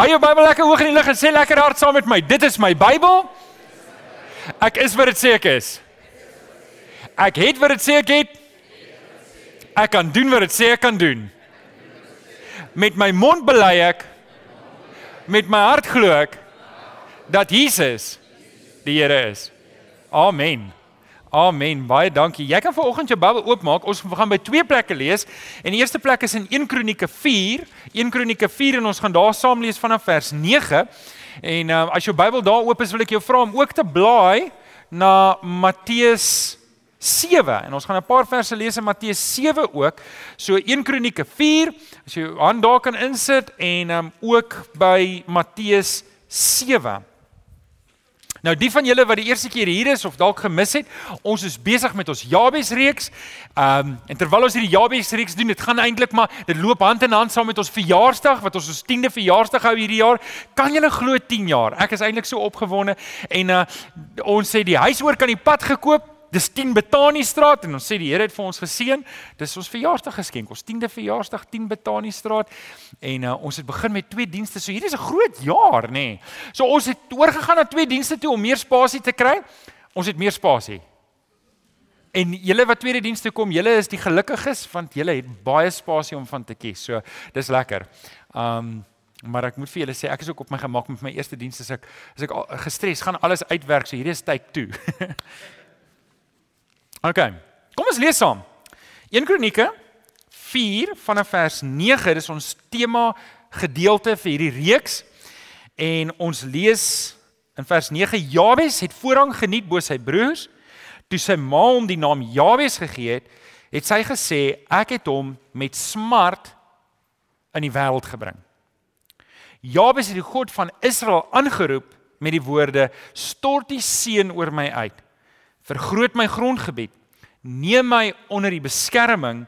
Hou jou Bybel lekker hoog in die lug en sê lekker hard saam met my. Dit is my Bybel. Ek is wat dit sê ek is. Ek het wat dit sê ek het. Ek kan doen wat dit sê ek kan doen. Met my mond bely ek met my hart glo ek dat Jesus die Here is. Amen. Amen. Baie dankie. Jy kan vanoggend jou Bybel oopmaak. Ons gaan by twee plekke lees. En die eerste plek is in 1 Kronieke 4. 1 Kronieke 4 en ons gaan daar saam lees vanaf vers 9. En uh, as jou Bybel daar oop is, wil ek jou vra om ook te blaai na Matteus 7 en ons gaan 'n paar verse lees in Matteus 7 ook. So 1 Kronieke 4, as jy hand daar kan insit en um, ook by Matteus 7. Nou die van julle wat die eerste keer hier is of dalk gemis het, ons is besig met ons Jabes reeks. Ehm um, en terwyl ons hierdie Jabes reeks doen, dit gaan eintlik maar dit loop hand in hand saam met ons verjaarsdag wat ons ons 10de verjaarsdag hou hierdie jaar. Kan julle glo 10 jaar? Ek is eintlik so opgewonde en uh ons sê die huis oor kan die pad gekoop dis 10 Betanie straat en ons sê die Here het vir ons geseën. Dis ons verjaarsdag geskenk, ons 10de verjaarsdag 10 Betanie straat en uh, ons het begin met twee dienste. So hierdie is 'n groot jaar, nê. Nee. So ons het oorgegaan na twee dienste toe om meer spasie te kry. Ons het meer spasie. En julle wat tweede dienste kom, julle is die gelukkiges want julle het baie spasie om van te kies. So dis lekker. Um maar ek moet vir julle sê ek is ook op my gemak met my eerste diens as ek as ek gestres gaan alles uitwerk. So hierdie is tyd toe. OK. Kom ons lees saam. 1 Kronieke 4 vanaf vers 9, dis ons tema gedeelte vir hierdie reeks. En ons lees in vers 9: Jabes het voorrang geniet bo sy broers. Toe sy ma hom die naam Jabes gegee het, het sy gesê: "Ek het hom met smart in die wêreld gebring." Jabes het die God van Israel aangeroep met die woorde: "Stort die seën oor my uit." Vergroot my grondgebied. Neem my onder die beskerming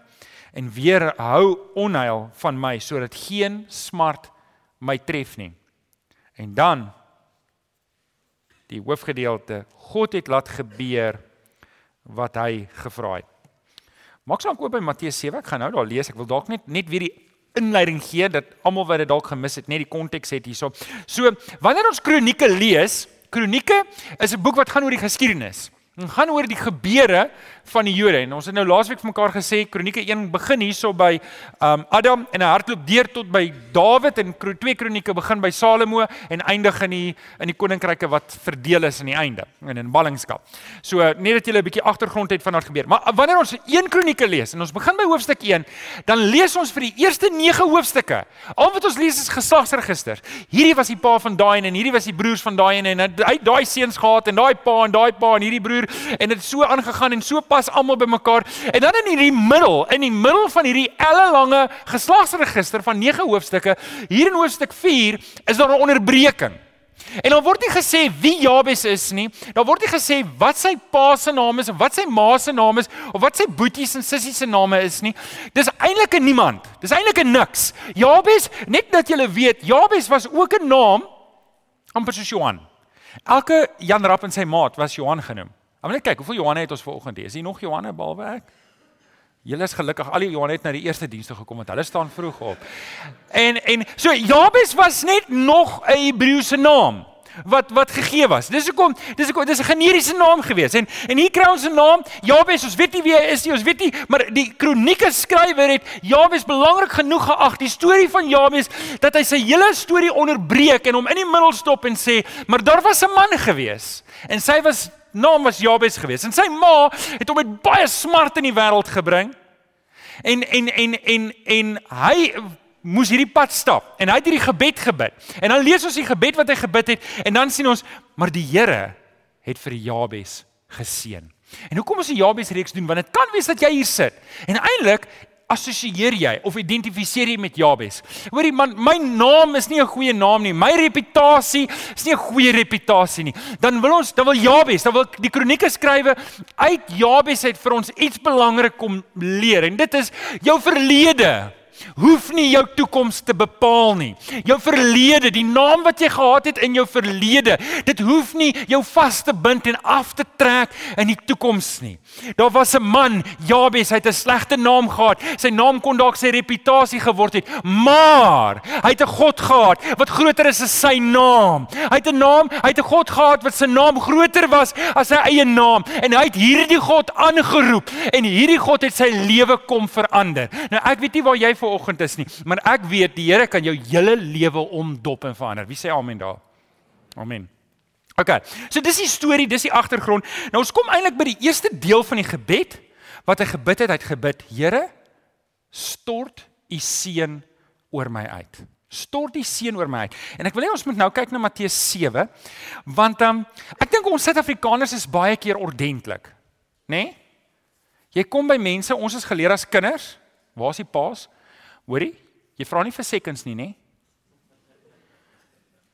en weerhou onheil van my sodat geen smart my tref nie. En dan die hoofgedeelte, God het laat gebeur wat hy gevra het. Maak saam oop by Matteus 7. Ek gaan nou daar lees. Ek wil dalk net net weer die inleiding gee dat almal wat dit dalk gemis het, net die konteks het hierso. So, wanneer ons Kronieke lees, Kronieke is 'n boek wat gaan oor die geskiedenis. Dit gaan oor die gebeure van die Jode. En ons het nou laasweek vir mekaar gesê Kronieke 1 begin hierso by um Adam en hy hardloop deur tot by Dawid en 2 Kronieke begin by Salomo en eindig in die in die koninkryke wat verdeel is aan die einde en in ballingskap. So net dat jy 'n bietjie agtergrond het van wat gebeur. Maar wanneer ons 1 Kronieke lees en ons begin by hoofstuk 1, dan lees ons vir die eerste 9 hoofstukke. Al wat ons lees is geslagsregister. Hierdie was die pa van daai en hierdie was die broers van daai en hy daai seuns gehad en daai pa en daai pa en hierdie broer en dit so aangegaan en so pas almal bymekaar. En dan in hierdie middel, in die middel van hierdie ellelange geslagsregister van 9 hoofstukke, hier in hoofstuk 4 is daar 'n onderbreking. En dan word nie gesê wie Jabes is nie. Dan word nie gesê wat sy pa se naam is of wat sy ma se naam is of wat sy boeties en sissies se name is nie. Dis eintlik 'n niemand. Dis eintlik 'n niks. Jabes, net dat jy weet, Jabes was ook 'n naam amper soos Johan. Elke Jan Rapp en sy maat was Johan genoem. Ek wil net kyk hoeveel Johanne het ons vanoggend hier. Is hier nog Johanne behalwe ek? Julle is gelukkig. Al die Johanne het na die eerste dienste gekom want hulle staan vroeg op. En en so Jabes was net nog 'n Hebreëse naam wat wat gegee was. Dis hoekom dis hoekom dis 'n generiese naam gewees. En en hier kry ons 'n naam Jabes. Ons weet nie wie hy is nie. Ons weet nie, maar die kronieke skrywer het Jabes belangrik genoeg geag die storie van Jabes dat hy sy hele storie onderbreek en hom in die middel stop en sê, "Maar daar was 'n man gewees en sy was naam was Jabes geweest en sy ma het hom met baie smart in die wêreld gebring. En en en en en hy moes hierdie pad stap en hy het hierdie gebed gebid. En dan lees ons die gebed wat hy gebid het en dan sien ons maar die Here het vir Jabes geseën. En hoekom ons die Jabes reeks doen? Want dit kan wees dat jy hier sit en eintlik assosieer jy of identifiseer jy met Jabes? Hoorie man, my naam is nie 'n goeie naam nie. My reputasie is nie 'n goeie reputasie nie. Dan wil ons, dan wil Jabes, dan wil die kronieke skrywe uit Jabes uit vir ons iets belangrik kom leer en dit is jou verlede hoef nie jou toekoms te bepaal nie. Jou verlede, die naam wat jy gehad het in jou verlede, dit hoef nie jou vas te bind en af te trek in die toekoms nie. Daar was 'n man, Jabes, hy het 'n slegte naam gehad. Sy naam kon dalk sy reputasie geword het, maar hy het 'n God gehad wat groter is as sy naam. Hy het 'n naam, hy het 'n God gehad wat sy naam groter was as sy eie naam en hy het hierdie God aangeroep en hierdie God het sy lewe kom verander. Nou ek weet nie waar jy vanoggend is nie, maar ek weet die Here kan jou hele lewe omdop en verander. Wie sê amen daar? Amen. OK. So dis die storie, dis die agtergrond. Nou ons kom eintlik by die eerste deel van die gebed wat hy gebid het. Hy het gebid: Here, stort u seën oor my uit. Stort die seën oor my uit. En ek wil hê ons moet nou kyk na Matteus 7, want um, ek dink ons Suid-Afrikaners is baie keer ordentlik, né? Nee? Jy kom by mense, ons is geleer as kinders. Waar is die paas? Hoorie? Jy vra nie vir seconds nie? Nee?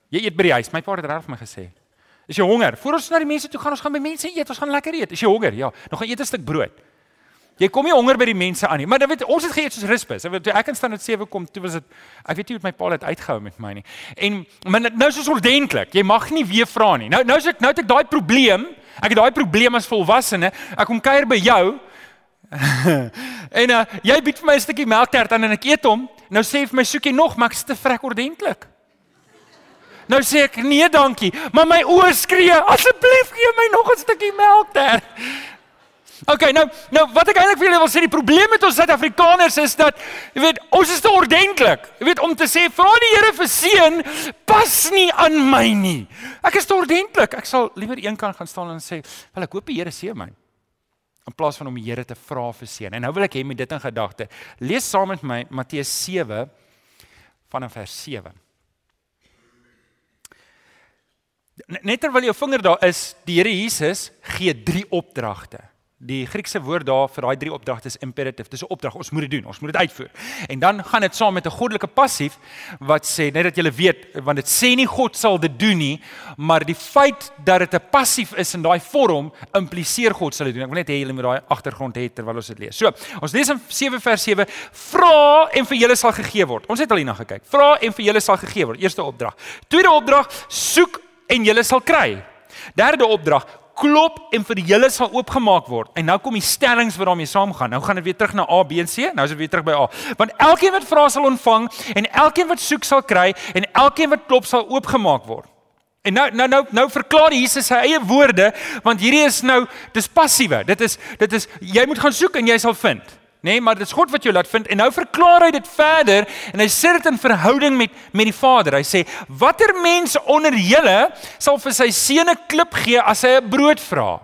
Jy eet by die huis. My pa het reg vir my gesê. Is jy honger? Voor ons na die mense toe gaan, ons gaan by mense eet. Ons gaan lekker eet. Is jy honger? Ja. Nog gaan eet 'n stuk brood. Jy kom nie honger by die mense aan nie. Maar dan weet ons het geëet soos Rispus. Toe ek in stand het 7 kom, toe was dit ek weet nie hoe my pa het uitgehou met my nie. En maar nou is ons ordentlik. Jy mag nie weer vra nie. Nou nou is ek nou het ek daai probleem. Ek het daai probleem as volwassene. Ek kom kuier by jou. en uh, jy bied vir my 'n stukkie melktert aan en ek eet hom. Nou sê jy vir my soek jy nog, maar ek's te vrek ordentlik. Nou sê ek nee, dankie. Maar my oë skree, asseblief gee my nog 'n stukkie melk daar. OK, nou nou wat ek eintlik vir julle wil sê, die probleem met ons Suid-Afrikaners is dat jy weet, ons is te ordentlik. Jy weet om te sê vra die Here vir seën pas nie aan my nie. Ek is te ordentlik. Ek sal liewer een kant gaan staan en sê, "Wel, ek hoop die Here seën my." In plaas van om die Here te vra vir seën. En nou wil ek hê met dit in gedagte, lees saam met my Matteus 7 vanaf vers 7. Net terwyl jou vinger daar is, die Here Jesus gee drie opdragte. Die Griekse woord daar vir daai drie opdragte is imperative. Dis 'n opdrag, ons moet dit doen, ons moet dit uitvoer. En dan gaan dit saam met 'n goddelike passief wat sê net dat jy weet, want dit sê nie God sal dit doen nie, maar die feit dat dit 'n passief is in daai vorm impliseer God sal dit doen. Ek wil net hê julle moet daai agtergrond hê terwyl ons dit lees. So, ons lees in 7 vers 7: Vra en vir julle sal gegee word. Ons het al hierna gekyk. Vra en vir julle sal gegee word. Eerste opdrag. Tweede opdrag: Soek en julle sal kry. Derde opdrag: klop en vir julle sal oopgemaak word. En nou kom die stellings wat daarmee saamgaan. Nou gaan dit weer terug na A, B en C. Nou is dit weer terug by A. Want elkeen wat vra sal ontvang en elkeen wat soek sal kry en elkeen wat klop sal oopgemaak word. En nou nou nou nou verklaar Jesus sy eie woorde want hierdie is nou dis passiewe. Dit is dit is jy moet gaan soek en jy sal vind. Nee, maar dit is God wat jou laat vind en nou verklaar hy dit verder en hy sê dit in verhouding met met die Vader. Hy sê: "Watter mens onder julle sal vir sy seun 'n klip gee as hy 'n brood vra?"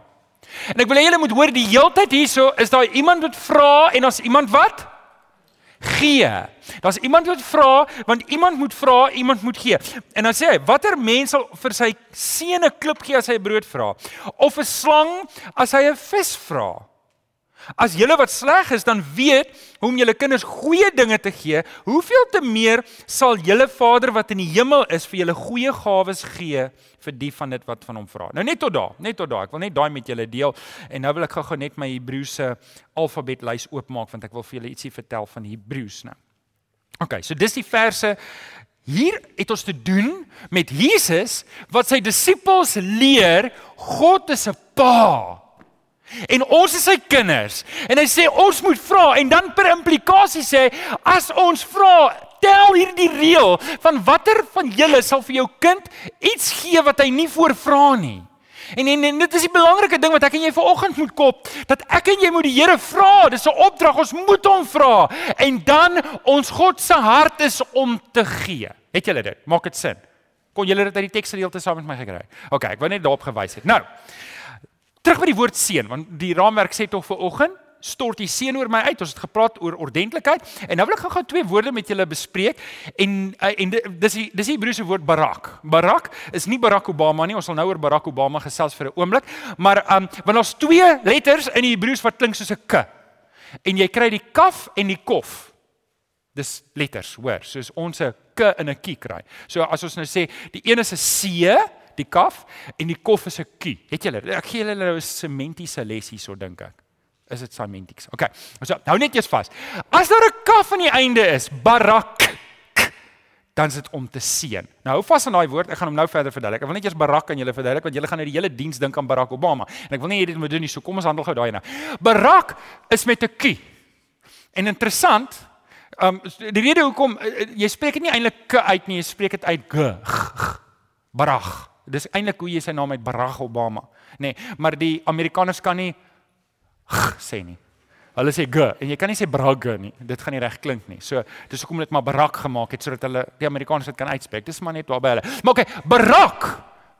En ek wil hê julle moet hoor die heeltyd hierso is daar iemand wat vra en as iemand wat gee. Daar's iemand wat vra want iemand moet vra, iemand moet gee. En dan sê hy: "Watter mens sal vir sy seun 'n klip gee as hy brood vra? Of 'n slang as hy 'n vis vra?" As julle wat sleg is dan weet hoe om julle kinders goeie dinge te gee, hoeveel te meer sal julle Vader wat in die hemel is vir julle goeie gawes gee vir die van dit wat van hom vra. Nou net tot daar, net tot daar. Ek wil net daai met julle deel en nou wil ek gou-gou net my Hebreëse alfabetlys oopmaak want ek wil vir julle ietsie vertel van Hebreëus nou. OK, so dis die verse Hier het ons te doen met Jesus wat sy disippels leer God is 'n Pa. En ons is sy kinders. En hy sê ons moet vra en dan per implikasie sê as ons vra, tel hierdie reël van watter van julle sal vir jou kind iets gee wat hy nie voorvra nie. En, en en dit is die belangrike ding wat ek en jy vanoggend moet kop, dat ek en jy moet die Here vra. Dis 'n opdrag, ons moet hom vra. En dan ons God se hart is om te gee. Het julle dit? Maak dit sin? Kon julle dit uit die teksgedeelte saam met my gekry? OK, ek wou net daarop gewys het. Nou, Terug by die woord seën, want die raamwerk sê tog vir oggend stort die seën oor my uit. Ons het gepraat oor ordentlikheid en nou wil ek gou-gou twee woorde met julle bespreek en uh, en dis die dis die Hebreëse woord barak. Barak is nie Barack Obama nie. Ons sal nou oor Barack Obama gesels vir 'n oomblik, maar um want daar's twee letters in die Hebreëus wat klink soos 'n k. En jy kry die kaf en die kof. Dis letters, hoor, soos ons 'n k in 'n kie kry. So as ons nou sê die een is 'n c die kaf en die kof is 'n kie. Het julle ek gee julle nou 'n sementiese les hierso dink ek. Is dit semantics? OK. So, hou net eers vas. As daar 'n kaf aan die einde is, barak dan is dit om te seën. Nou hou vas aan daai woord, ek gaan hom nou verder verduidelik. Ek wil net eers Barack aan julle verduidelik want julle gaan nou die hele diens dink aan Barack Obama en ek wil nie hê dit moet doen nie. So kom ons handel gou daai nou. Barack is met 'n Q. En interessant, um die rede hoekom uh, jy spreek dit nie eintlik K uit nie, jy spreek dit uit G. Barack. Dis eintlik hoe jy sy naam uit Barack Obama, nê, nee, maar die Amerikaners kan nie sê nie. Hulle sê g en jy kan nie sê brag nie. Dit gaan nie reg klink nie. So dis hoekom hulle dit maar Barack gemaak het sodat hulle die Amerikaners dit kan uitspreek. Dis maar net waar by hulle. Maar okay, Barack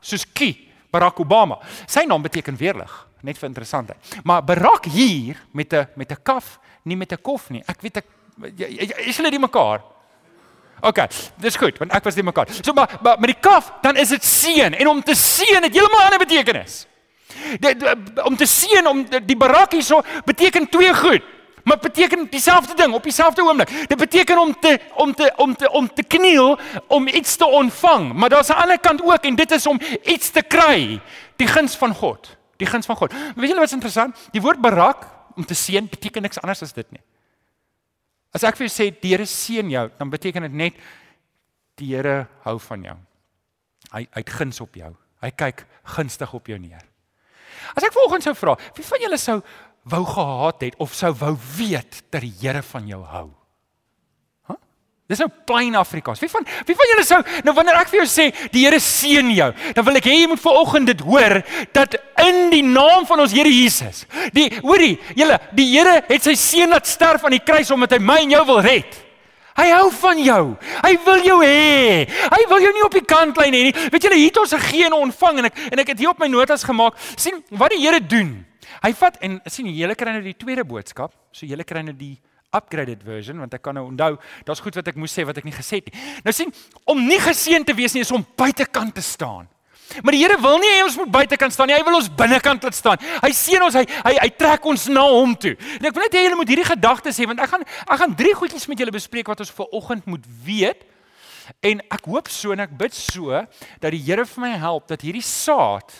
soos Ki, Barack Obama. Sy naam beteken weerlig, net vir interessantheid. Maar Barack hier met 'n met 'n kaf, nie met 'n kof nie. Ek weet ek is hulle die mekaar? OK, dis goed, want ek was die mekaar. So maar, maar met die kaf, dan is dit seën en om te seën het heeltemal 'n ander betekenis. De, de, om te seën om die barak hierso beteken twee goed. Maar beteken dieselfde ding op dieselfde oomblik. Dit beteken om te om te om te om te kniel om iets te ontvang, maar daar's 'n ander kant ook en dit is om iets te kry, die guns van God. Die guns van God. Weet julle wat is interessant? Die woord barak om te seën beteken niks anders as dit nie. As ek vir jou sê die Here seën jou, dan beteken dit net die Here hou van jou. Hy hy het guns op jou. Hy kyk gunstig op jou neer. As ek volgens sou vra, wie van julle sou wou gehaat het of sou wou weet dat die Here van jou hou? Dis nou plain Afrikaans. Wie van wie van julle sou nou wanneer ek vir jou sê die Here seën jou, dan wil ek hê jy moet vanoggend dit hoor dat in die naam van ons Here Jesus. Die hoorie, julle, die Here het sy seun laat sterf aan die kruis omdat hy my en jou wil red. Hy hou van jou. Hy wil jou hê. Hy wil jou nie op die kantlyn hê nie. Weet julle, hier het ons 'n gene ontvang en ek en ek het hier op my notas gemaak. sien wat die Here doen. Hy vat en sien julle kry nou die tweede boodskap. So julle kry nou die upgraded version want ek kan nou onthou, daar's goed wat ek moes sê wat ek nie gesê het nie. Nou sien, om nie geseën te wees nie is om buitekant te staan. Maar die Here wil nie hê ons moet buitekant staan nie. Hy wil ons binnekant laat staan. Hy seën ons, hy hy hy trek ons na hom toe. En ek wil net hê julle moet hierdie gedagtes hê want ek gaan ek gaan drie goedjies met julle bespreek wat ons vir oggend moet weet. En ek hoop so en ek bid so dat die Here vir my help dat hierdie saad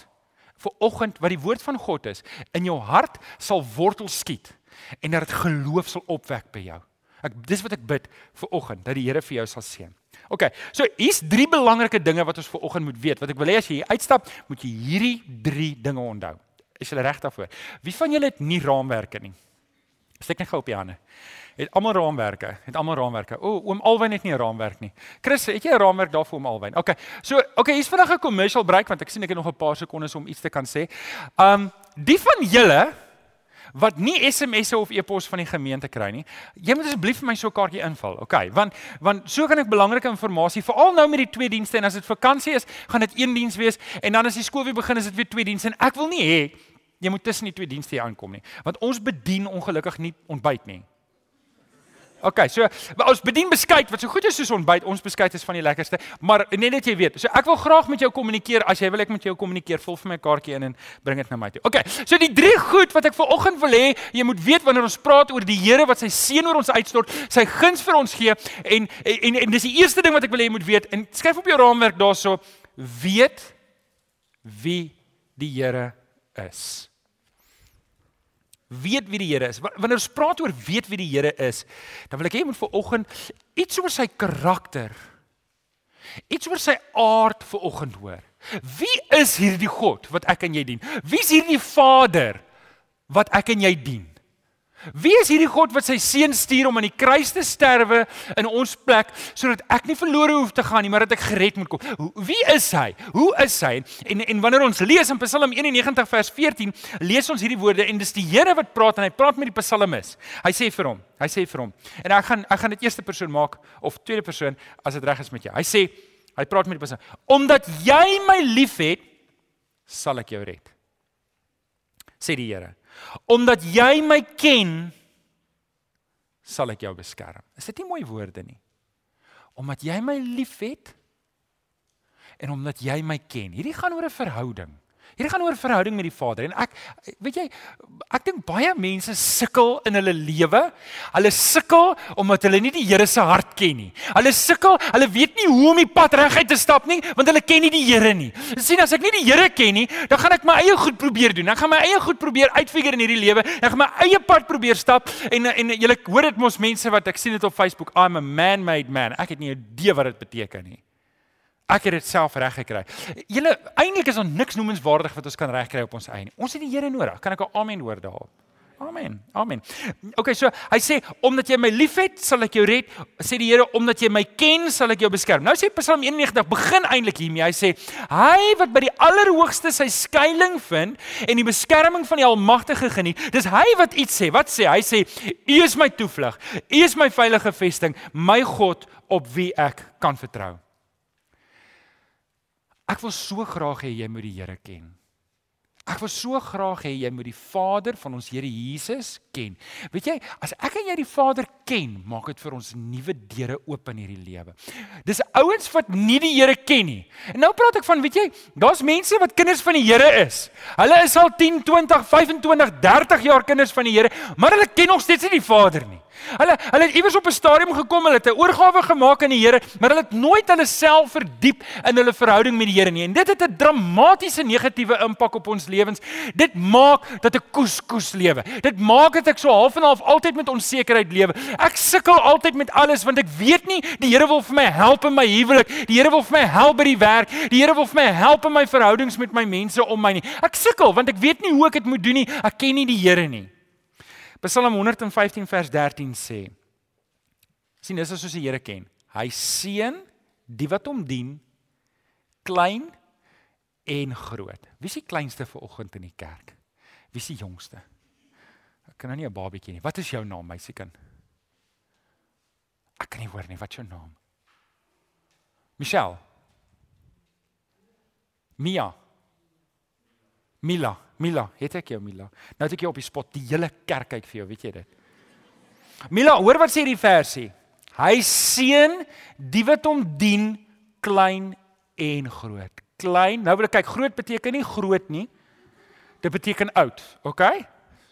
vir oggend wat die woord van God is in jou hart sal wortel skiet en dat dit geloof sal opwek by jou. Ek dis wat ek bid vir oggend dat die Here vir jou sal seën. OK. So hier's drie belangrike dinge wat ons vir oggend moet weet. Wat ek wil hê as jy hier uitstap, moet jy hierdie drie dinge onthou. Is jy reg daarvoor? Wie van julle het nie raamwerke nie? Steek net gou op die hande. Het almal raamwerke? Het almal raamwerke? O, oom Alwyn het nie 'n raamwerk nie. Chris, het jy 'n raamwerk daarvoor om Alwyn? OK. So, OK, hier's vinnig 'n commercial break want ek sien ek het nog 'n paar sekondes om iets te kan sê. Um die van julle wat nie SMS'e of e-pos van die gemeente kry nie, jy moet asseblief vir my so 'n kaartjie invul. OK, want want so kan ek belangrike inligting veral nou met die twee dienste en as dit vakansie is, gaan dit een diens wees en dan as die skool weer begin is dit weer twee dienste en ek wil nie hê jy moet tussen die twee dienste hier aankom nie, want ons bedien ongelukkig nie ontbyt nie. OK, so ons bedien beskuit wat so goed is soos ontbyt. Ons beskuit is van die lekkerste, maar net net jy weet. So ek wil graag met jou kommunikeer. As jy wil ek met jou kommunikeer, vul vir my kaartjie in en bring dit na my toe. OK. So die drie goed wat ek vir oggend wil hê, jy moet weet wanneer ons praat oor die Here wat sy seën oor ons uitstort, sy guns vir ons gee en en en, en dis die eerste ding wat ek wil hê jy moet weet. En skryf op jou raamwerk daarso, weet wie die Here is weet wie die Here is. Wanneer ons praat oor weet wie die Here is, dan wil ek hê jy moet vir oggend iets oor sy karakter, iets oor sy aard vir oggend hoor. Wie is hierdie God wat ek en jy dien? Wie is hierdie Vader wat ek en jy dien? Wie is hierdie God wat sy seun stuur om aan die kruis te sterwe in ons plek sodat ek nie verlore hoef te gaan nie, maar dat ek gered moet kom? Wie is hy? Hoe is hy? En en wanneer ons lees in Psalm 91 vers 14, lees ons hierdie woorde en dis die Here wat praat en hy praat met die psalmis. Hy sê vir hom, hy sê vir hom. En ek gaan ek gaan dit eerste persoon maak of tweede persoon as dit reg is met jou. Hy sê hy praat met die psalm. Omdat jy my liefhet, sal ek jou red. Sê die Here. Omdat jy my ken, sal ek jou beskerm. Is dit nie mooi woorde nie? Omdat jy my liefhet en omdat jy my ken. Hierdie gaan oor 'n verhouding. Hierdie gaan oor verhouding met die Vader en ek weet jy ek dink baie mense sukkel in hulle lewe. Hulle sukkel omdat hulle nie die Here se hart ken nie. Hulle sukkel, hulle weet nie hoe om die pad reguit te stap nie want hulle ken nie die Here nie. sien as ek nie die Here ken nie, dan gaan ek my eie goed probeer doen. Ek gaan my eie goed probeer uitfigure in hierdie lewe. Ek gaan my eie pad probeer stap en en julle hoor dit mos mense wat ek sien dit op Facebook, I'm a man-made man. Ek het nie 'n idee wat dit beteken nie. Ek het dit self reg gekry. Julle eintlik is ons niks noemenswaardig wat ons kan regkry op ons eie nie. Ons het die Here nodig. Kan ek 'n amen hoor daarop? Amen. Amen. Okay, so hy sê omdat jy my liefhet, sal ek jou red. Sê die Here omdat jy my ken, sal ek jou beskerm. Nou sê Psalm 91 begin eintlik hiermee. Hy sê hy wat by die Allerhoogste sy skuilings vind en die beskerming van die Almagtige geniet. Dis hy wat iets sê. Wat sê hy? Hy sê U is my toevlug. U is my veilige vesting, my God op wie ek kan vertrou. Ek wil so graag hê jy moet die Here ken. Ek wil so graag hê jy moet die Vader van ons Here Jesus ken. Weet jy, as ek en jy die Vader ken, maak dit vir ons nuwe deure oop in hierdie lewe. Dis ouens wat nie die Here ken nie. En nou praat ek van, weet jy, daar's mense wat kinders van die Here is. Hulle is al 10, 20, 25, 30 jaar kinders van die Here, maar hulle ken nog steeds nie die Vader nie. Hulle hulle het iewers op 'n stadium gekom, hulle het 'n oorgawe gemaak aan die Here, maar hulle het nooit hulle self verdiep in hulle verhouding met die Here nie. En dit het 'n dramatiese negatiewe impak op ons lewens. Dit maak dat ek koeskoes lewe. Dit maak dat ek so half en half altyd met onsekerheid lewe. Ek sukkel altyd met alles want ek weet nie die Here wil vir my help in my huwelik. Die Here wil vir my help by die werk. Die Here wil vir my help in my verhoudings met my mense om my nie. Ek sukkel want ek weet nie hoe ek dit moet doen nie. Ek ken nie die Here nie. Psalm 115 vers 13 sê: sien dis soos die Here ken. Hy seën die wat hom dien, klein en groot. Wie is die kleinste vir oggend in die kerk? Wie is die jongste? Ek kan nou nie 'n babietjie nie. Wat is jou naam, meisiekind? Ek kan nie hoor nie. Wat is jou naam? Michelle. Mia. Mila. Mila, het ek jou Mila? Nou het ek jou op die spot. Die hele kerk kyk vir jou, weet jy dit? Mila, hoor wat sê die versie. Hy seën die wat hom dien, klein en groot. Klein, nou wil ek kyk, groot beteken nie groot nie. Dit beteken oud, okay?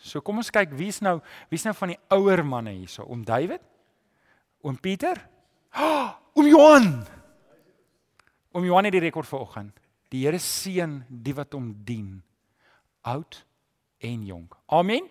So kom ons kyk wie's nou, wie's nou van die ouer manne hierso? Oom David? Oom Pieter? Oh, oom Johan. Oom Johan het die rekord vanoggend. Die Here seën die wat hom dien oud en jonk. Amen.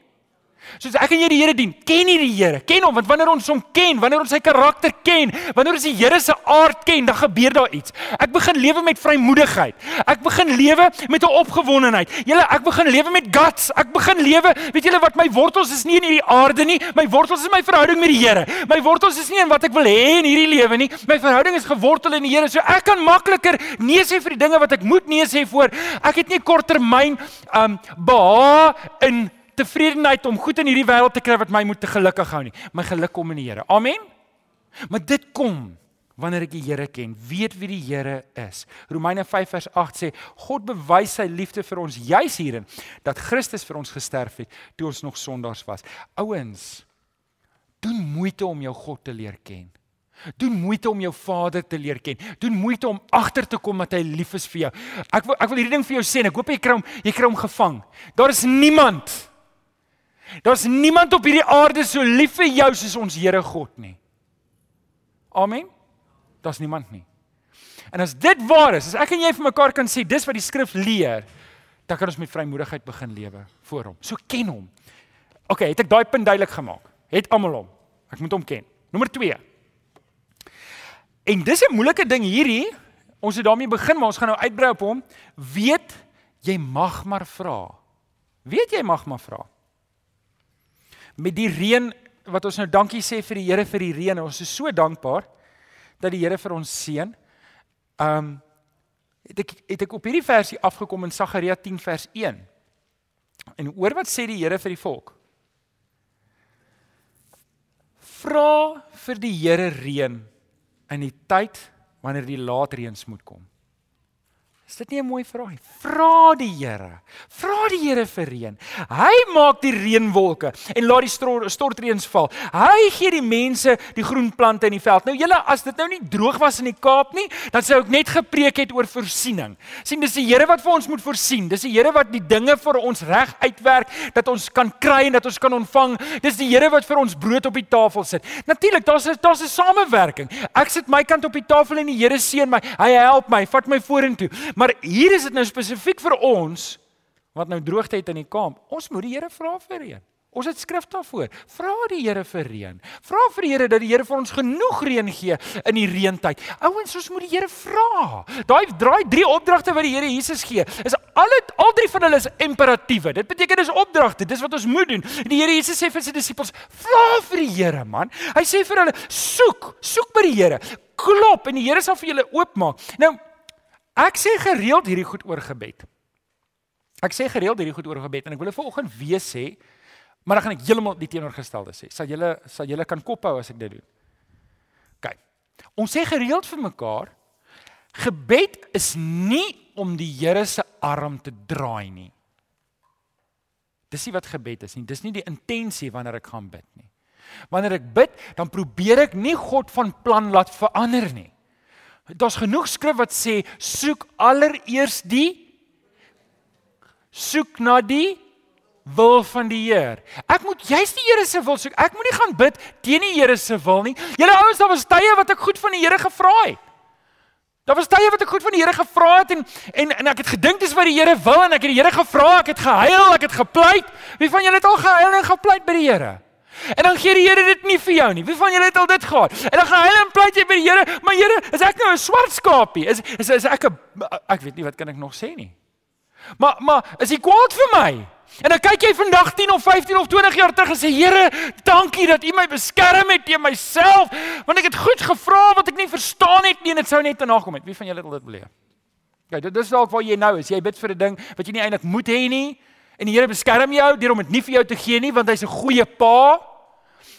Soos ek en jy die Here dien, ken jy die Here? Ken hom want wanneer ons hom ken, wanneer ons sy karakter ken, wanneer ons die Here se aard ken, dan gebeur daar iets. Ek begin lewe met vrymoedigheid. Ek begin lewe met 'n opgewondenheid. Julle, ek begin lewe met guts. Ek begin lewe, weet julle wat my wortels is nie in hierdie aarde nie. My wortels is my verhouding met die Here. My wortels is nie in wat ek wil hê in hierdie lewe nie. My verhouding is gewortel in die Here. So ek kan makliker nee sê vir die dinge wat ek moet nee sê voor. Ek het nie korttermyn um beha in tevredenheid om goed in hierdie wêreld te kry wat my moet te gelukkig hou nie. My geluk kom in die Here. Amen. Maar dit kom wanneer ek die Here ken, weet wie die Here is. Romeine 5 vers 8 sê God bewys sy liefde vir ons juis hierin dat Christus vir ons gesterf het toe ons nog sondaars was. Ouens, doen moeite om jou God te leer ken. Doen moeite om jou Vader te leer ken. Doen moeite om agter te kom dat hy lief is vir jou. Ek wil ek wil hierdie ding vir jou sê en ek hoop jy kry hom jy kry hom gevang. Daar is niemand Daar's niemand op hierdie aarde so lief vir jou soos ons Here God nie. Amen. Daar's niemand nie. En as dit waar is, as ek en jy vir mekaar kan sê dis wat die skrif leer, dan kan ons met vrymoedigheid begin lewe voor hom. So ken hom. OK, het ek daai punt duidelik gemaak? Het almal hom? Ek moet hom ken. Nommer 2. En dis 'n moeilike ding hierdie. Ons het daarmee begin, maar ons gaan nou uitbrei op hom. Weet jy mag maar vra. Weet jy mag maar vra met die reën wat ons nou dankie sê vir die Here vir die reën. Ons is so dankbaar dat die Here vir ons seën. Um het ek het ek op hierdie versie afgekom in Sagaria 10 vers 1. En hoor wat sê die Here vir die volk? Vra vir die Here reën in die tyd wanneer die laatreëns moet kom. Is dit nie 'n mooi vraag nie? Vra die Here. Vra die Here vir reën. Hy maak die reënwolke en laat die stortreëns val. Hy gee die mense die groen plante in die veld. Nou julle, as dit nou nie droog was in die Kaap nie, dan sou ek net gepreek het oor voorsiening. sien dis die Here wat vir ons moet voorsien. Dis die Here wat die dinge vir ons reg uitwerk dat ons kan kry en dat ons kan ontvang. Dis die Here wat vir ons brood op die tafel sit. Natuurlik, daar's daar's 'n samewerking. Ek sit my kant op die tafel en die Here seën my. Hy help my, vat my vorentoe. Maar hier is dit nou spesifiek vir ons wat nou droogte het in die kamp. Ons moet die Here vra vir reën. Ons het skrif daarvoor. Vra die Here vir reën. Vra vir die Here dat die Here vir ons genoeg reën gee in die reentyd. Ouens, ons moet die Here vra. Daai draai drie opdragte wat die Here Jesus gee, is al het al drie van hulle is imperatiewe. Dit beteken dis opdragte, dis wat ons moet doen. Die Here Jesus sê vir sy disippels, vra vir die Here, man. Hy sê vir hulle, soek, soek by die Here. Klop en die Here sal vir julle oopmaak. Nou, Ek sê gereeld hierdie goed oor gebed. Ek sê gereeld hierdie goed oor gebed en ek wil dit vanoggend weer sê, maar dan gaan ek heeltemal die teenoorgestelde sê. Sal julle sal julle kan kop hou as ek dit doen. OK. Ons sê gereeld vir mekaar gebed is nie om die Here se arm te draai nie. Dis nie wat gebed is nie. Dis nie die intensie wanneer ek gaan bid nie. Wanneer ek bid, dan probeer ek nie God van plan laat verander nie. Daar's genoeg skrif wat sê soek allereers die soek na die wil van die Heer. Ek moet juist die Here se wil soek. Ek moenie gaan bid teen die Here se wil nie. Julle ouens, daar was tye wat ek goed van die Here gevra het. Daar was tye wat ek goed van die Here gevra het en en en ek het gedink dis wat die Here wil en ek het die Here gevra, ek het gehuil, ek het gepleit. Wie van julle het al gehuil en gepleit by die Here? En dan gee die Here dit nie vir jou nie. Wie van julle het al dit gehad? En dan gaan hulle en pleit jy by die Here, maar Here, is ek nou 'n swart skapie? Is is is ek 'n ek weet nie wat kan ek nog sê nie. Maar maar is hy kwaad vir my? En dan kyk jy vandag 10 of 15 of 20 jaar terug en sê Here, dankie dat U my beskerm het teen myself, want ek het goed gevra wat ek nie verstaan het nie en dit sou net te nakom het. Wie van julle het al dit beleef? Kyk, dit is dalk waar jy nou is. Jy bid vir 'n ding wat jy nie eintlik moet hê nie. En die Here beskerm jou deur om dit nie vir jou te gee nie want hy's 'n goeie pa.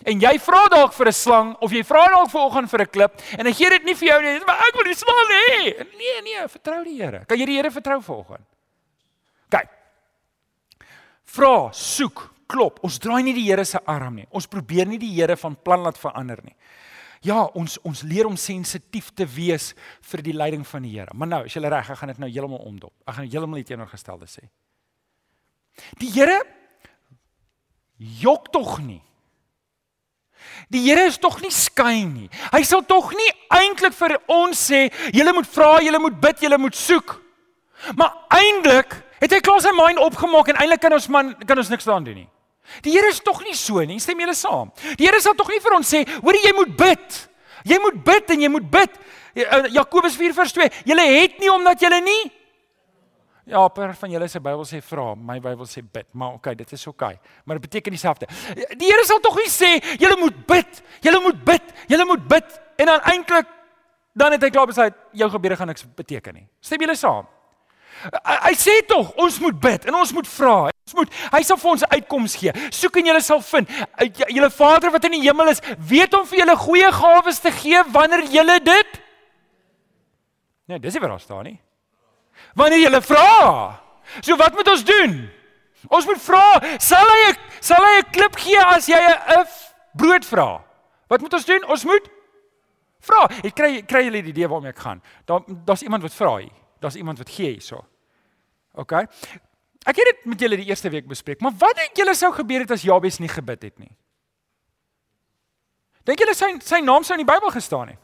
En jy vra dalk vir 'n slang of jy vra dalk vanoggend vir 'n klip en hy gee dit nie vir jou nie, maar ek wil die slang hê. Nee, nee, vertrou die Here. Kan jy die Here vertrou vanoggend? Kyk. Vra, soek, klop. Ons draai nie die Here se arm nie. Ons probeer nie die Here van plan laat verander nie. Ja, ons ons leer om sensitief te wees vir die leiding van die Here. Maar nou, as jy reg, ek gaan dit nou heeltemal omdop. Ek gaan heeltemal die teenoorgestelde sê. Die Here jok tog nie. Die Here is tog nie skyn nie. Hy sal tog nie eintlik vir ons sê, julle moet vra, julle moet bid, julle moet soek. Maar eintlik het hy klaar sy mind opgemaak en eintlik kan ons man kan ons niks daaraan doen nie. Die Here is tog nie so nie. Stem julle saam? Die Here sal tog nie vir ons sê, hoor jy moet bid. Jy moet bid en jy moet bid. Jakobus 4:2. Julle het nie omdat julle nie Ja, per van julle se Bybel sê vra, my Bybel sê bid, maar okay, dit is okay. Maar dit beteken dieselfde. Die Here sal tog nie sê julle moet bid, julle moet bid, julle moet bid en dan eintlik dan het hy klaar besluit jou gebede gaan niks beteken nie. Stem julle saam? Hy sê tog ons moet bid en ons moet vra. Ons moet hy sal vir ons uitkoms gee. Soek en julle sal vind. Julle Vader wat in die hemel is, weet om vir julle goeie gawes te gee wanneer julle dit Nee, dis nie waar staan nie wanneer jy vra. So wat moet ons doen? Ons moet vra, sal hy sal hy 'n klip gee as jy 'n brood vra? Wat moet ons doen? Ons moet vra. Ek kry kry julle die idee waarmee ek gaan. Daar daar's iemand wat vra hier. Daar's iemand wat gee hierso. OK. Ek het dit met julle die eerste week bespreek, maar wat dink julle sou gebeur het as Jabes nie gebid het nie? Dink julle sy sy naam sou in die Bybel gestaan het?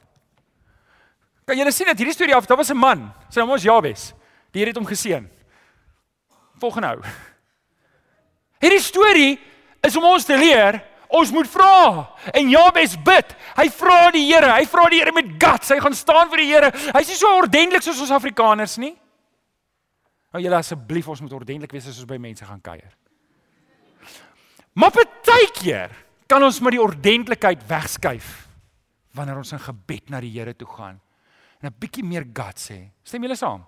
Kan julle sien dat hierdie storie af, daar was 'n man, sy naam was Jabes. Die Here het hom geseën. Volgende nou. Hierdie storie is om ons te leer Ons moet vra. En Jabes bid. Hy vra die Here. Hy vra die Here met guts. Hy gaan staan vir die Here. Hy's nie so ordentlik soos ons Afrikaners nie. Nou julle asseblief, ons moet ordentlik wees as ons by mense gaan kuier. Maar partykeer kan ons maar die ordentlikheid wegskuif wanneer ons in gebed na die Here toe gaan en 'n bietjie meer guts hê. Stem julle saam?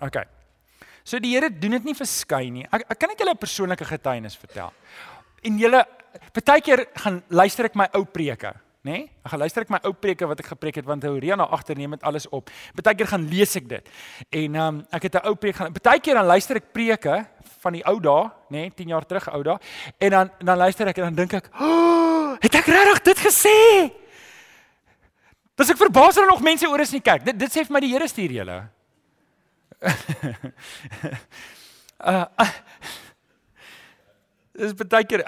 OK. So die Here doen dit nie verskyn nie. Ek, ek kan net julle 'n persoonlike getuienis vertel. En julle partykeer gaan luister ek my ou preke, nê? Nee? Ek gaan luister ek my ou preke wat ek gepreek het want Horia na agter neem dit alles op. Partykeer gaan lees ek dit. En ehm um, ek het 'n ou preek gaan partykeer dan luister ek preke van die ou dae, nê, nee, 10 jaar terug ou dae. En dan dan luister ek en dan dink ek, oh, "Het ek regtig dit gesê?" Dis ek verbaas dat nog mense oor is in die kerk. Dit dit sê vir my die Here stuur julle. Uh, Dis baie keer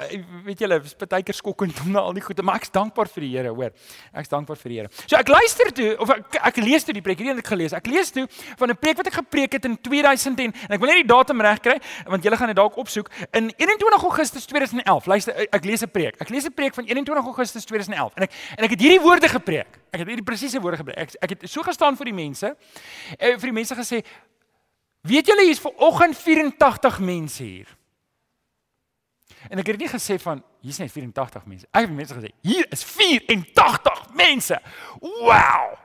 weet julle, is baie keer skokkend om na al die goede, maar ek's dankbaar vir die Here, hoor. Ek's dankbaar vir die Here. So ek luister toe of ek, ek lees toe die preek, hierdie het ek gelees. Ek lees toe van 'n preek wat ek gepreek het in 2000 en, ek wil net die datum reg kry want julle gaan dit dalk opsoek. In 21 Augustus 2011. Luister, ek lees 'n preek. Ek lees 'n preek van 21 Augustus 2011 en ek en ek het hierdie woorde gepreek. Ek het hierdie presiese woorde gepreek. Ek, ek het so gestaan vir die mense. En eh, vir die mense gesê, weet julle hier's ver oggend 84 mense hier. En ek het nie gesê van hier's net 84 mense. Ek het mense gesê hier is 84 mense. Wow.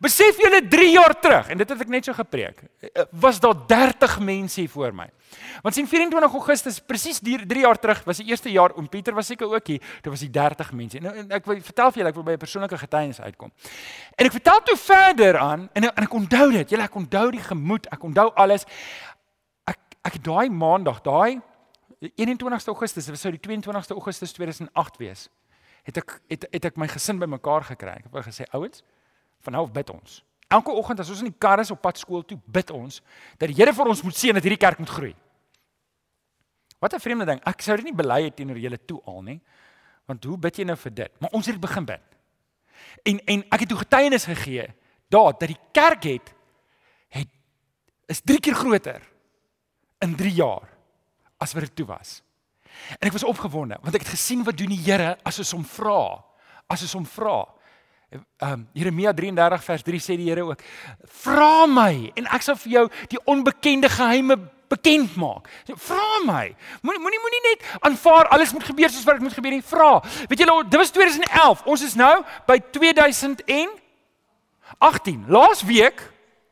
Besef julle 3 jaar terug en dit het ek net so gepreek. Eh, was daar 30 mense hier voor my. Want sien 24 Augustus presies 3 jaar terug was die eerste jaar oom Pieter was seker ook hier. Dit was die 30 mense. Nou en ek wil vertel vir julle ek wil by 'n persoonlike getuienis uitkom. En ek vertel toe verder aan en en ek onthou dit. Julle ek onthou die gemoed. Ek onthou alles. Ek ek daai maandag, daai 21 Augustus, dit sou die 22 Augustus 2008 wees. Het ek het het ek my gesin bymekaar gekry. Ek het gesê ouens, van nou af bid ons. Elke oggend as ons in die kar is op pad skool toe, bid ons dat die Here vir ons moet seën dat hierdie kerk moet groei. Wat 'n vreemde ding. Ek sou dit nie bely het teenoor julle toe al nie. Want hoe bid jy nou vir dit? Maar ons het begin bid. En en ek het toe getuienis gegee daar dat die kerk het het is 3 keer groter in 3 jaar as wat dit toe was. En ek was opgewonde want ek het gesien wat doen die Here as ons hom vra. As ons hom vra. Ehm um, Jeremia 33 vers 3 sê die Here ook: "Vra my en ek sal vir jou die onbekende geheime bekend maak. Vra my. Moenie moenie moenie net aanvaar alles moet gebeur soos wat dit moet gebeur nie. Vra. Weet julle, dit was 2011. Ons is nou by 2018. Laas week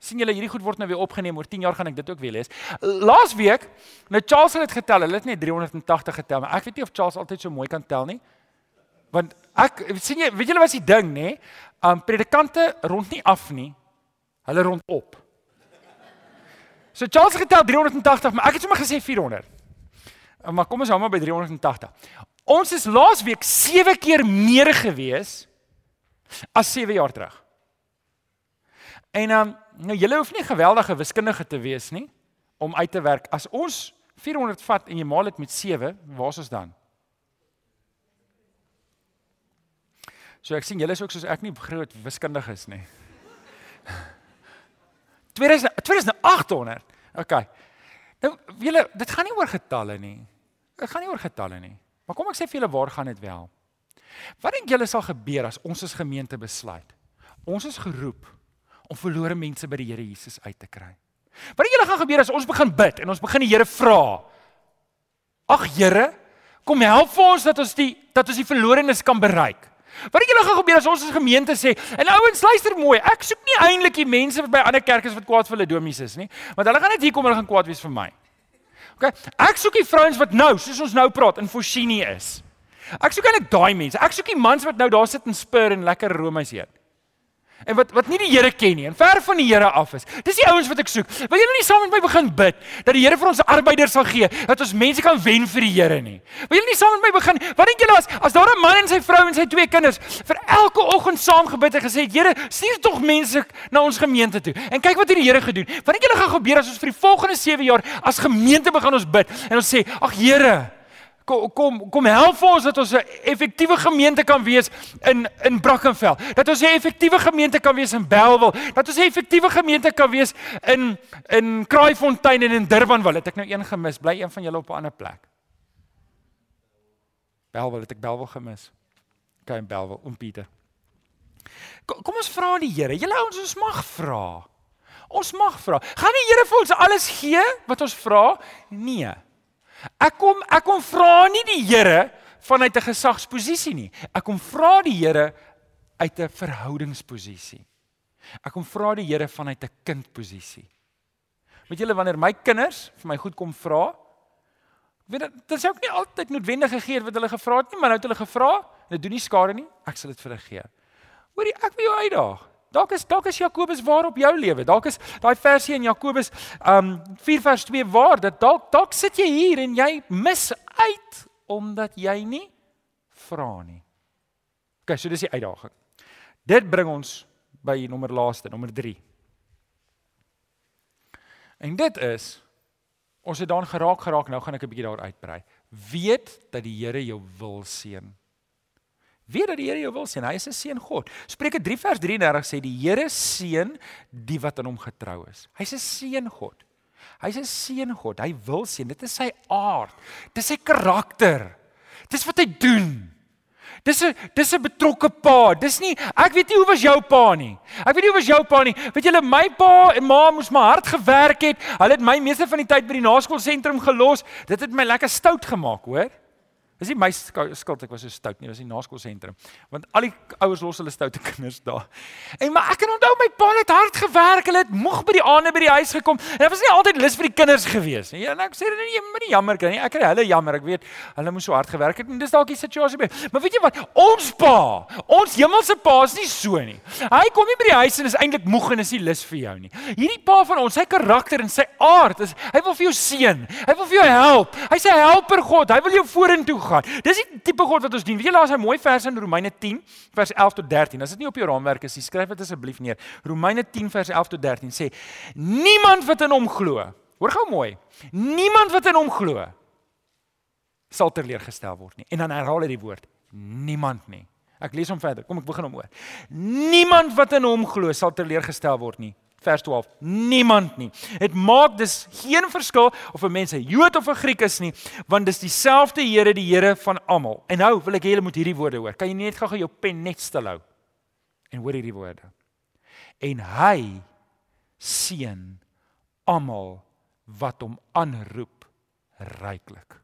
sien julle hierdie goed word nou weer opgeneem oor 10 jaar gaan ek dit ook weer lees. Laas week, nou Charles het dit getel, hulle het net 380 getel, maar ek weet nie of Charles altyd so mooi kan tel nie. Want ek sien jy, weet julle wat is die ding nê? Um predikante rond nie af nie. Hulle rond op. So Charles het getel 380, maar ek het sommer gesê 400. Maar kom ons hou maar by 380. Ons is laas week 7 keer meer gewees as 7 jaar terug. En um nou julle hoef nie geweldige wiskundige te wees nie om uit te werk as ons 400 vat en jy maal dit met 7, waar is ons dan? So ek sien julle is ook soos ek nie groot wiskundiges nie. 2000 2800. OK. Nou julle, dit gaan nie oor getalle nie. Dit gaan nie oor getalle nie. Maar kom ek sê vir julle waar gaan dit wel? Wat dink julle sal gebeur as ons as gemeente besluit? Ons is geroep om verlore mense by die Here Jesus uit te kry. Wat dink julle gaan gebeur as ons begin bid en ons begin die Here vra? Ag Here, kom help vir ons dat ons die dat ons die verlorenes kan bereik. Wat dink julle gaan gebeur as ons as gemeente sê, en ouens luister mooi, ek soek nie eintlik die mense by ander kerke wat kwaad vir hulle domies is nie, want hulle gaan net hier kom en hulle gaan kwaad wees vir my. OK, ek soek die vrouens wat nou, soos ons nou praat, in Forsynie is. Ek soek eintlik daai mense. Ek soek die mans wat nou daar sit en spur en lekker roomys eet en wat wat nie die Here ken nie en ver van die Here af is. Dis die ouens wat ek soek. Wil julle nie saam met my begin bid dat die Here vir ons arbeiders sal gee, dat ons mense kan wen vir die Here nie. Wil julle nie saam met my begin? Wat dink julle as as daar 'n man en sy vrou en sy twee kinders vir elke oggend saam gebid en gesê, "Here, stuur tog mense na ons gemeente toe." En kyk wat het die Here gedoen. Wat dink julle gaan gebeur as ons vir die volgende 7 jaar as gemeente begin ons bid en ons sê, "Ag Here, kom kom kom help vir ons dat ons 'n effektiewe gemeente kan wees in in Brackenfell. Dat ons 'n effektiewe gemeente kan wees in Bellville. Dat ons 'n effektiewe gemeente kan wees in in Kraaifontein en in Durbanville. Het ek nou een gemis? Bly een van julle op 'n ander plek. Bellville het ek Bellville gemis. Kyk in Bellville, oom Pieter. Kom, kom ons vra die Here. Julle ouens ons mag vra. Ons mag vra. Gaan die Here vir ons alles gee wat ons vra? Nee. Ek kom ek kom vra nie die Here vanuit 'n gesagsposisie nie. Ek kom vra die Here uit 'n verhoudingsposisie. Ek kom vra die Here vanuit 'n kindposisie. Weet julle wanneer my kinders vir my goed kom vra, Weet dit dis ook nie altyd noodwendig gegee wat hulle gevra het nie, maar nou het hulle gevra, dit doen nie skade nie. Ek sal dit vir hulle gee. Hoorie, ek wil jou uitdaag. Dalk is dalk is Jakobus waar op jou lewe. Dalk is daai versie in Jakobus um 4 vers 2 waar dat dalk dalk sit jy hier en jy mis uit omdat jy nie vra nie. OK, so dis die uitdaging. Dit bring ons by nommer laaste, nommer 3. En dit is ons het daan geraak geraak, nou gaan ek 'n bietjie daar uitbrei. Weet dat die Here jou wil seën. Weet dat die Here jou wil seën. Hy is 'n seën God. Spreuke 3 vers 33 sê die Here seën die wat aan hom getrou is. Hy's 'n seën God. Hy's 'n seën God. Hy wil seën. Dit is sy aard. Dis sy karakter. Dis wat hy doen. Dis 'n dis 'n betrokke pa. Dis nie ek weet nie hoe was jou pa nie. Ek weet nie hoe was jou pa nie. Weet julle my pa en ma moes maar hard gewerk het. Hulle het my meeste van die tyd by die naskoolsentrum gelos. Dit het my lekker stout gemaak, hoor. Dis nie my skuld ek was so stout nie, dis die naskoolsentrum. Want al die ouers los hulle stoute kinders daar. En maar ek kan onthou my pa het hard gewerk, hulle het moeg by die aande by die huis gekom. En dit was nie altyd lus vir die kinders gewees nie. En ek sê dit nie met die jammer kan nie. Ek kry hulle jammer, ek weet hulle moes so hard gewerk het en dis dalk die situasie by. Maar weet jy wat? Ons pa, ons hemelse pa is nie so nie. Hy kom nie by die huis en is eintlik moeg en is nie lus vir jou nie. Hierdie pa van ons, sy karakter en sy aard is hy wil vir jou seën. Hy wil vir jou help. Hy's 'n helper God. Hy wil jou vorentoe gaan. Dis die tipe God wat ons dien. Weet jy daar's 'n mooi vers in Romeine 10 vers 11 tot 13. As dit nie op jou raamwerk is, skryf dit asseblief neer. Romeine 10 vers 11 tot 13 sê: Niemand wat in hom glo. Hoor gou mooi. Niemand wat in hom glo sal teleurgestel word nie. En dan herhaal hy die woord: niemand nie. Ek lees hom verder. Kom ek begin hom oor. Niemand wat in hom glo sal teleurgestel word nie vers 12. Niemand nie. Dit maak dus geen verskil of 'n mens 'n Jood of 'n Griek is nie, want dis dieselfde Here, die Here van almal. En nou wil ek hê julle moet hierdie woorde hoor. Kan jy net gou-gou jou pen net stil hou? En hoor hierdie woorde. En hy seën almal wat hom aanroep ryklik.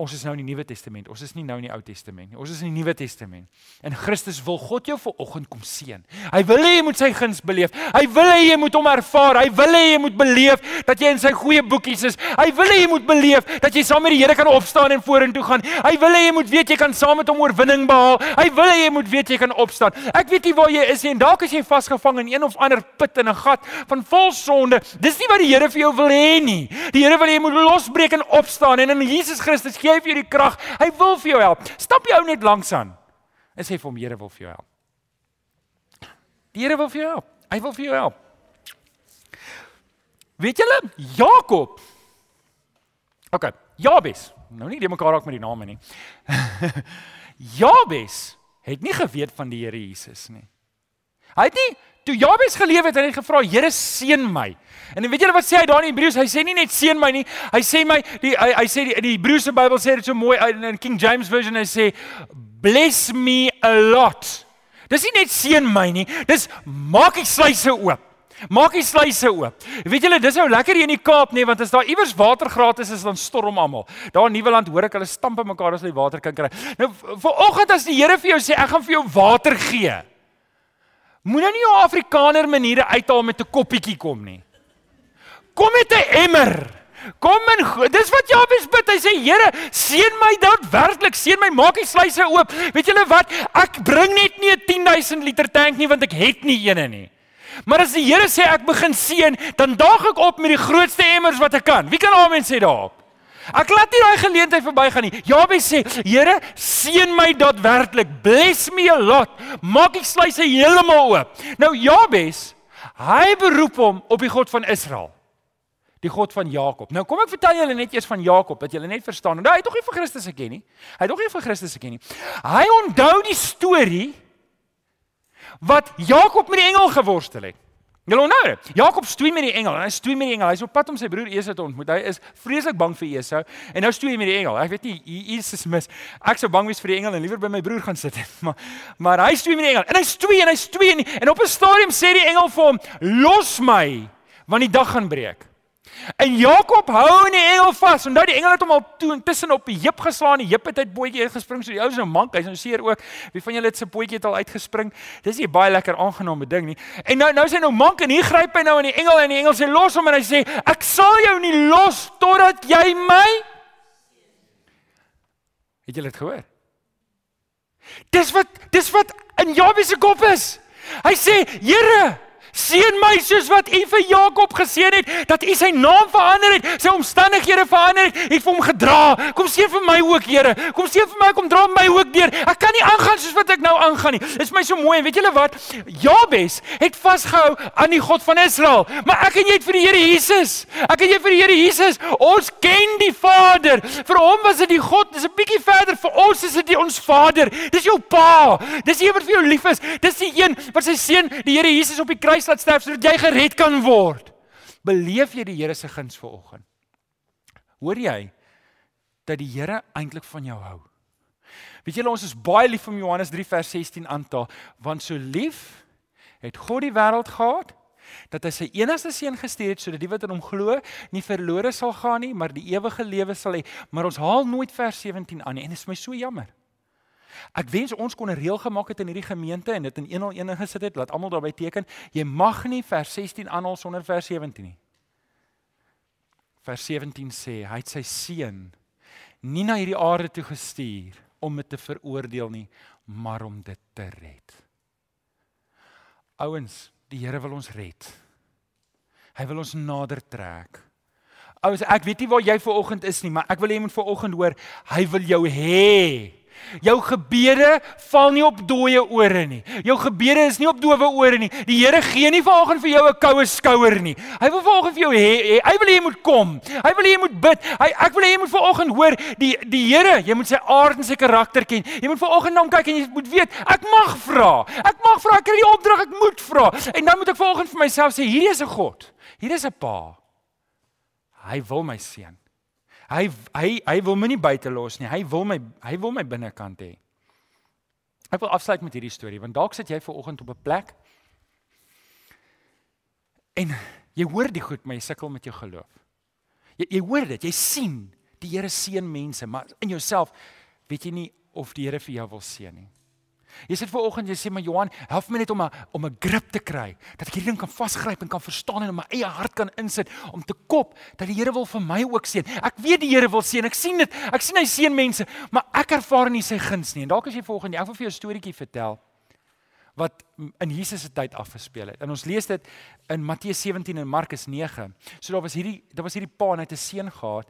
Ons is nou in die Nuwe Testament. Ons is nie nou in die Ou Testament nie. Ons is in die Nuwe Testament. En Christus wil God jou vir oggend kom seën. Hy wil hê jy moet sy guns beleef. Hy wil hê jy moet hom ervaar. Hy wil hê jy moet beleef dat jy in sy goeie boekies is. Hy wil hê jy moet beleef dat jy saam met die Here kan opstaan en vorentoe gaan. Hy wil hê jy moet weet jy kan saam met hom oorwinning behaal. Hy wil hê jy moet weet jy kan opstaan. Ek weet nie waar jy is nie en dalk is jy vasgevang in een of ander put in 'n gat van vol sonde. Dis nie wat die Here vir jou wil hê nie. Die Here wil hê jy moet losbreek en opstaan en in Jesus Christus gee hy vir jou die krag. Hy wil vir jou help. Stap jy ou net langs aan. En sê vir hom, Here wil vir jou help. Die Here wil vir jou help. Hy wil vir jou help. Weet julle, Jakob. OK, Jabes. Nou nie die mekaar raak met die name nie. Jabes het nie geweet van die Here Jesus nie. Hy het nie toe Jabes geleef het, hy het gevra, Here seën my. En weet julle wat sê hy daar in Hebreëus? Hy sê nie net seën my nie. Hy sê my die hy, hy sê die, die Hebreëse Bybel sê dit so mooi in King James version hy sê bless me a lot. Dis nie net seën my nie. Dis maak die sluise oop. Maak die sluise oop. Weet julle, dis nou lekker hier in die Kaap nê, want as daar iewers water gratis is, dan storm almal. Daar in Nieuweland hoor ek hulle stamp in mekaar as hulle water kan kry. Nou vanoggend as die Here vir jou sê ek gaan vir jou water gee. Moenie nou 'n Afrikaner maniere uithaal met 'n koppietjie kom nie. Kom met 'n emmer. Kom in. Dis wat Jabes bid. Hy sê Here, seën my daadwerklik. Seën my, maak die sluise oop. Weet julle wat? Ek bring net nie 'n 10000 liter tank nie want ek het nie eene nie. Maar as die Here sê ek begin seën, dan daag ek op met die grootste emmers wat ek kan. Wie kan amen sê daarop? Ek laat nie daai geleentheid verbygaan nie. Jabes sê, Here, seën my daadwerklik. Bless me a lot. Maak die sluise heeltemal oop. Nou Jabes, hy beroep hom op die God van Israel die God van Jakob. Nou kom ek vertel julle net eers van Jakob dat julle net verstaan. Nou hy het tog nie vir Christus geken nie. Hy het tog nie vir Christus geken nie. Hy onthou die storie wat Jakob met die engel geworstel het. Julle onthou dit? Jakob stoei met die engel en hy stoei met die engel. Hy's op pad om sy broer Esau te ontmoet. Hy is vreeslik bang vir Esau en nou stoei hy met die engel. Ek weet nie Jesus mis. Ek sou bang wees vir die engel en liewer by my broer gaan sit. Maar maar hy stoei met die engel. En hy stoei en hy stoei en, en op 'n stadium sê die engel vir hom: "Los my, want die dag gaan breek." En Jakob hou in die engel vas. Onthou die engel het hom al toe intussen op die heup geslaan. Die heup het uit bootjie uitgespring. So die ou is nou mank, hy's nou seer ook. Wie van julle het se bootjie het al uitgespring? Dis nie baie lekker aangename ding nie. En nou nou is hy nou mank en hier gryp hy nou aan die engel en die engel sê los hom en hy sê ek sal jou nie los totdat jy my Het jy dit gehoor? Dis wat dis wat in Jabes se kop is. Hy sê, Here, Seën my soos wat U vir Jakob geseën het dat U sy naam verander het, sy omstandighede verander het, het vir hom gedra. Kom seën vir my ook, Here. Kom seën vir my, kom dra my ook deur. Ek kan nie aangaan soos wat ek nou aangaan nie. Dit is my so mooi en weet julle wat? Jabes het vasgehou aan die God van Israel, maar ek en jy het vir die Here Jesus. Ek en jy vir die Here Jesus. Ons ken die Vader. Vir hom was dit die God, dis 'n bietjie verder. Vir ons is dit ons Vader. Dis jou Pa. Dis die een wat vir jou lief is. Dis die een wat sy seun, die Here Jesus op die kruis laat sterf sodat jy gered kan word. Beleef jy die Here se guns vanoggend? Hoor jy dat die Here eintlik van jou hou? Weet julle ons is baie lief om Johannes 3 vers 16 aan te haal, want so lief het God die wêreld gehad dat hy sy enigste seun gestuur het sodat die wat in hom glo nie verlore sal gaan nie, maar die ewige lewe sal hê. Maar ons haal nooit vers 17 aan nie en dit is my so jammer. Ek wens ons kon 'n reël gemaak het in hierdie gemeente en dit in 101 gesit het, laat almal daarby teken. Jy mag nie vers 16 aanhaal sonder vers 17 nie. Vers 17 sê hy het sy seun nie na hierdie aarde toe gestuur om dit te veroordeel nie, maar om dit te red. Ouens, die Here wil ons red. Hy wil ons nader trek. Ouens, ek weet nie waar jy ver oggend is nie, maar ek wil hê jy moet ver oggend hoor, hy wil jou hê. Jou gebede val nie op dooie ore nie. Jou gebede is nie op dowe ore nie. Die Here gee nie vanoggend vir jou 'n koue skouer nie. Hy wil vanoggend vir jou hê, hy wil hê jy moet kom. Hy wil hê jy moet bid. Hy ek wil hê jy moet vanoggend hoor die die Here, jy moet sy aard en sy karakter ken. Jy moet vanoggend na hom kyk en jy moet weet, ek mag vra. Ek mag vra, ek kry die opdrag, ek moet vra. En dan moet ek vanoggend vir myself sê, hierdie is 'n God. Hier is 'n Pa. Hy wil my seën. Hy hy hy wil my nie buite los nie. Hy wil my hy wil my binnekant hê. Ek wil afsluit met hierdie storie want dalk sit jy ver oggend op 'n plek en jy hoor die goed, maar jy sukkel met jou geloof. Jy jy hoor dit, jy sien die Here seën mense, maar in jouself weet jy nie of die Here vir jou wil seën nie. Jy sit ver oggend jy sê maar Johan, help my net om 'n om 'n grip te kry, dat ek hierdie ding kan vasgryp en kan verstaan en in my eie hart kan insit om te kop dat die Here wil vir my ook seën. Ek weet die Here wil seën. Ek sien dit. Ek sien hy seën mense, maar ek ervaar nie sy guns nie. En dalk as jy volgende, ek wil vir jou 'n storieetjie vertel wat in Jesus se tyd afgespeel het. En ons lees dit in Matteus 17 en Markus 9. So daar was hierdie daar was hierdie pa en hy het 'n seun gehad.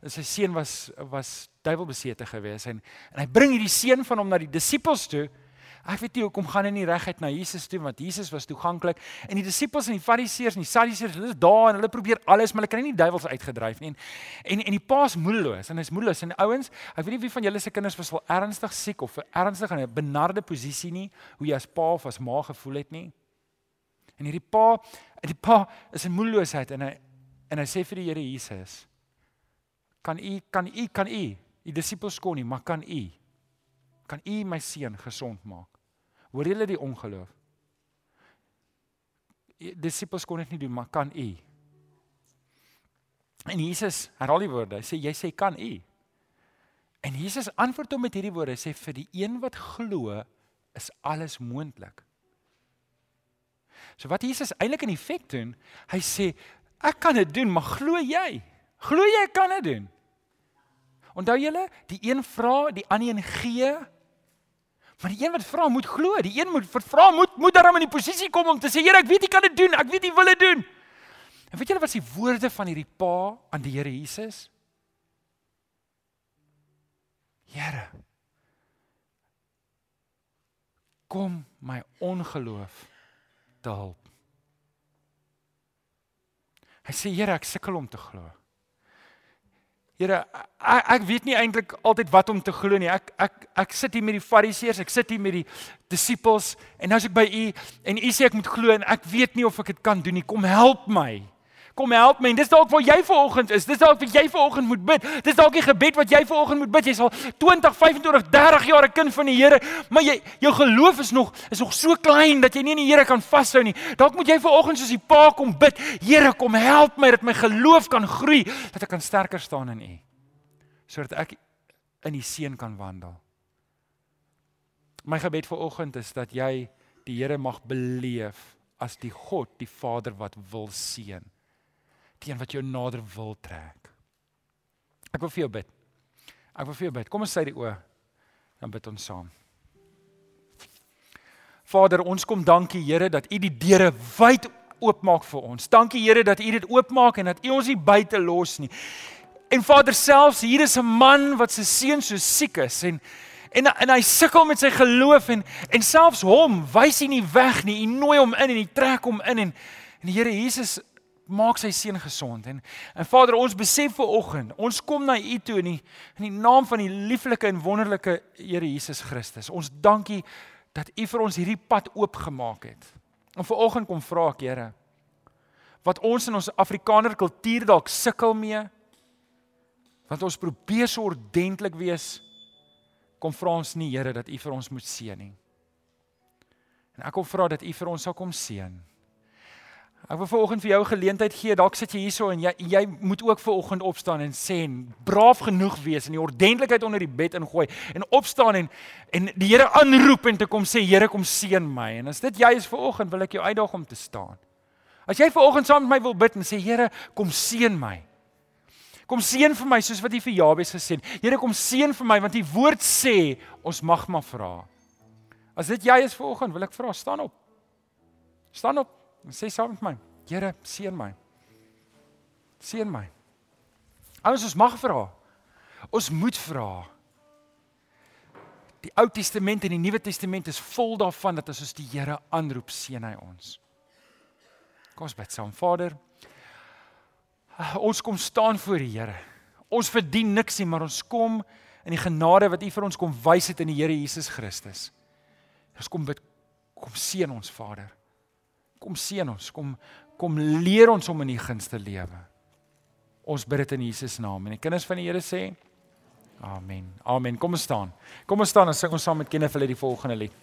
En sy seun was was duiwelbesete gewees en en hy bring hierdie seun van hom na die disippels toe. Ek weet nie hoekom gaan hulle nie reguit na Jesus toe want Jesus was toeganklik en die disippels en die fariseërs en die sadduseërs hulle is daar en hulle probeer alles maar hulle kry nie die duiwels uitgedryf nie. En en, en die paas moedeloos en hy's moedeloos. En ouens ek weet nie wie van julle se kinders was al ernstig siek of ernstig in 'n benarde posisie nie hoe jy as pa of as ma gevoel het nie. En hierdie pa die pa is in moedeloosheid en hy en hy sê vir die Here Jesus kan u kan u kan u die disippels kon nie maar kan u kan u my seun gesond maak. Hoor julle die ongeloof? Disippels kon dit nie doen, maar kan u? En Jesus herhaal die woorde. Hy sê jy sê kan u? En Jesus antwoord hom met hierdie woorde. Hy sê vir die een wat glo, is alles moontlik. So wat Jesus eintlik in effek doen, hy sê ek kan dit doen, maar glo jy? Glo jy kan dit doen? Onthou julle, die een vra, die ander een gee. Maar die een wat vra moet glo. Die een moet vra moet moet daarom in die posisie kom om te sê Here, ek weet jy kan dit doen. Ek weet jy wil dit doen. En weet julle wat is die woorde van hierdie pa aan die Here Jesus? Here. Kom my ongeloof te help. Hy sê Here, ek sukkel om te glo. Here, ek, ek weet nie eintlik altyd wat om te glo nie. Ek ek ek sit hier met die Fariseërs, ek sit hier met die disippels en nou as ek by u en u sê ek moet glo en ek weet nie of ek dit kan doen nie. Kom help my. Kom help my. En dis dalk waar jy vanoggend is. Dis dalk wat jy vanoggend moet bid. Dis dalk die gebed wat jy vanoggend moet bid. Jy's al 20, 25, 30 jaar 'n kind van die Here, maar jy jou geloof is nog is nog so klein dat jy nie in die Here kan vashou nie. Dalk moet jy vanoggend soos die Pa kom bid. Here, kom help my dat my geloof kan groei, dat ek kan sterker staan in U. Sodat ek in die seën kan wandel. My gebed vir oggend is dat jy die Here mag beleef as die God, die Vader wat wil seën. Die een wat jou nader wil trek. Ek wil vir jou bid. Ek wil vir jou bid. Kom ons sy die oë. Dan bid ons saam. Vader, ons kom dankie Here dat U die deure wyd oopmaak vir ons. Dankie Here dat U dit oopmaak en dat U ons nie buite los nie. En Vader selfs hier is 'n man wat se seun so siek is en en en hy sukkel met sy geloof en en selfs hom wys hy nie weg nie. U nooi hom in en u trek hom in en en die Here Jesus maak sy seun gesond en en Vader ons besef ver oggend ons kom na u toe in die, in die naam van die lieflike en wonderlike Here Jesus Christus. Ons dankie dat U vir ons hierdie pad oopgemaak het. En vanoggend kom vra ek, Here, wat ons in ons Afrikaner kultuur dalk sukkel mee, want ons probeer so ordentlik wees, kom vra ons nie, Here, dat U vir ons moet seën nie. En ek kom vra dat U vir ons sal kom seën. Ek wil vanoggend vir jou geleentheid gee. Dalk sit jy hierso en jy jy moet ook vanoggend opstaan en sê en braaf genoeg wees en die ordentlikheid onder die bed ingooi en opstaan en en die Here aanroep en te kom sê Here kom seën my. En as dit jy is vanoggend wil ek jou uitdaag om te staan. As jy vanoggend saam met my wil bid en sê Here kom seën my. Kom seën vir my soos wat jy vir Jabes gesê het. Here kom seën vir my want die woord sê ons mag maar vra. As dit jy is vanoggend wil ek vra staan op. Staan op. En sê saam met my: Here, seën my. Seën my. Ouens, ons mag vra. Ons moet vra. Die Ou Testament en die Nuwe Testament is vol daarvan dat as ons die Here aanroep, seën hy ons. Kom ons bid saam. Vader, ons kom staan voor die Here. Ons verdien niks nie, maar ons kom in die genade wat U vir ons kom wys het in die Here Jesus Christus. Ons kom bid, kom seën ons Vader. Kom seën ons, kom kom leer ons om in U gunste lewe. Ons bid dit in Jesus naam en die kinders van die Here sê Amen. Amen. Kom ons staan. Kom ons staan en sing ons saam met Kenneth hulle die volgende lied.